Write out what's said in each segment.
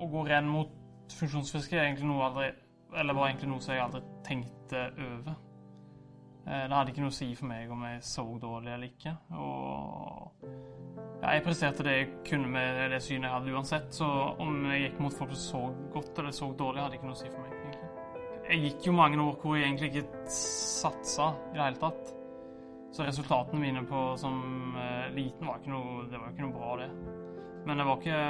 å gå ren mot funksjonsfiske er egentlig noe aldri Eller var egentlig noe som jeg aldri tenkte over. Eh, det hadde ikke noe å si for meg om jeg så dårlig eller ikke. Og ja, jeg presterte det jeg kunne med det synet jeg hadde uansett. Så om jeg gikk mot folk som så godt eller så dårlig, hadde ikke noe å si for meg. egentlig. Jeg gikk jo mange år hvor jeg egentlig ikke satsa i det hele tatt. Så resultatene mine på som eh, liten var ikke noe, det var ikke noe bra, det. Men det var ikke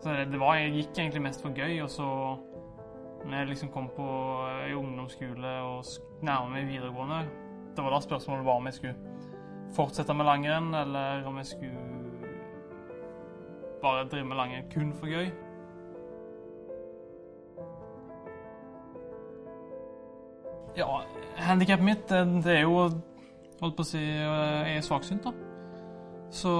så det, var, Jeg gikk egentlig mest for gøy, og så når jeg liksom kom på i ungdomsskole og nærmere meg videregående, det var da spørsmålet var om jeg skulle fortsette med langrenn, eller om jeg skulle bare drive med langrenn kun for gøy. Ja, handikappet mitt, det, er jo Holdt på å si Jeg er svaksynt, da. Så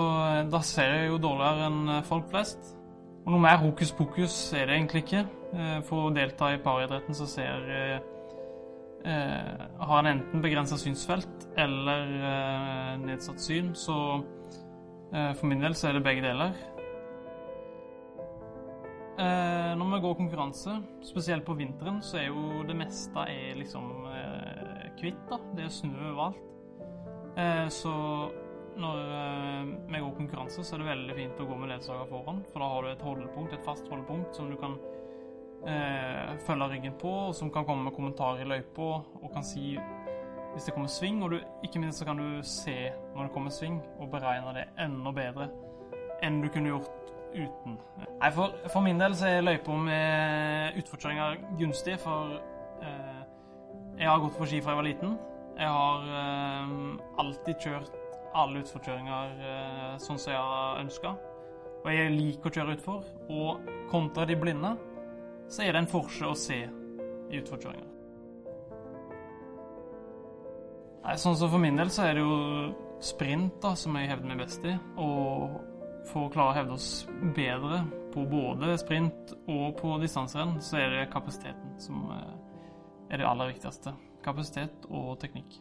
da ser jeg jo dårligere enn folk flest. Og noe mer hokus pokus er det egentlig ikke. Eh, for å delta i paridretten så ser eh, eh, Har en enten begrensa synsfelt eller eh, nedsatt syn, så eh, for min del så er det begge deler. Eh, når vi går konkurranse, spesielt på vinteren, så er jo det meste er liksom kvitt. da. Det er snø overalt. så når vi går konkurranse, så er det veldig fint å gå med ledsager foran. For da har du et holdepunkt, et fast holdepunkt som du kan eh, følge ryggen på, og som kan komme med kommentarer i løypa og kan si hvis det kommer sving. Og du, ikke minst så kan du se når det kommer sving, og beregne det enda bedre enn du kunne gjort uten. Nei, for, for min del så er løypa med utforkjøringer gunstig, for eh, jeg har gått på ski fra jeg var liten. Jeg har eh, alltid kjørt alle utforkjøringer eh, sånn som jeg har ønska. Og jeg liker å kjøre utfor. Og kontra de blinde så er det en forskjell å se i utforkjøringa. Sånn som For min del så er det jo sprint da, som jeg hevder meg best i. Og for å klare å hevde oss bedre på både sprint og på distanserenn, så er det kapasiteten som eh, er det aller viktigste. Kapasitet og teknikk.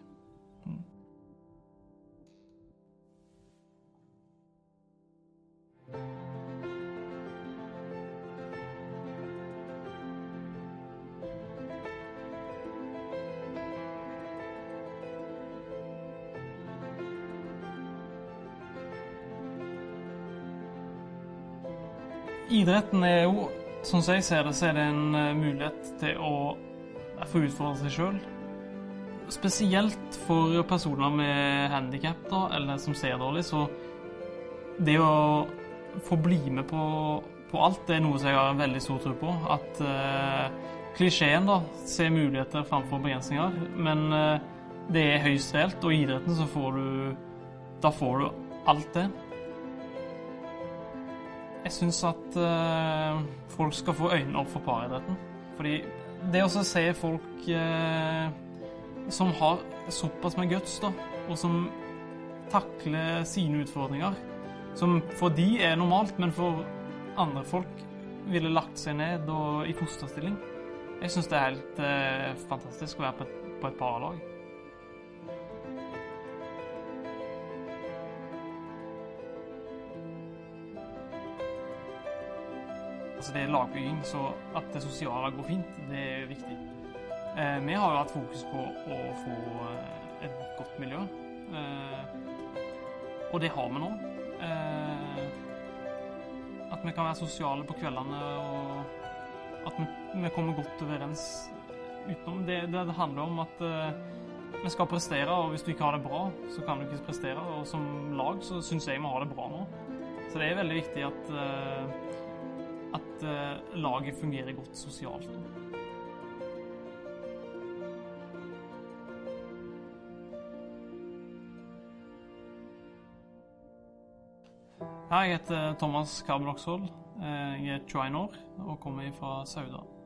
Idretten er jo, sånn som jeg ser det, så er det en eh, mulighet til å få utfordre seg sjøl. Spesielt for personer med handikap, eller som ser dårlig, så det å få bli med på, på, alt, det er noe som jeg har veldig stor tro på. At eh, klisjeen, da, se muligheter framfor begrensninger. Men eh, det er høyst reelt, og i idretten så får du Da får du alt det. Jeg syns at uh, folk skal få øynene opp for paridretten. Fordi det å se folk uh, som har såpass med guts, da, og som takler sine utfordringer, som for de er normalt, men for andre folk ville lagt seg ned og i fosterstilling. Jeg syns det er helt uh, fantastisk å være på et, på et parlag. Altså det er lagbygging, så at det sosiale går fint, det er viktig. Eh, vi har jo hatt fokus på å få eh, et godt miljø. Eh, og det har vi nå. Eh, at vi kan være sosiale på kveldene, og at vi, vi kommer godt overens utenom. Det, det, det handler om at eh, vi skal prestere, og hvis du ikke har det bra, så kan du ikke prestere. Og som lag så syns jeg vi har det bra nå. Så det er veldig viktig at eh, at uh, laget fungerer godt sosialt. Hei, jeg heter Thomas Kabel Oksvold. Jeg er 21 år og kommer fra Sauda.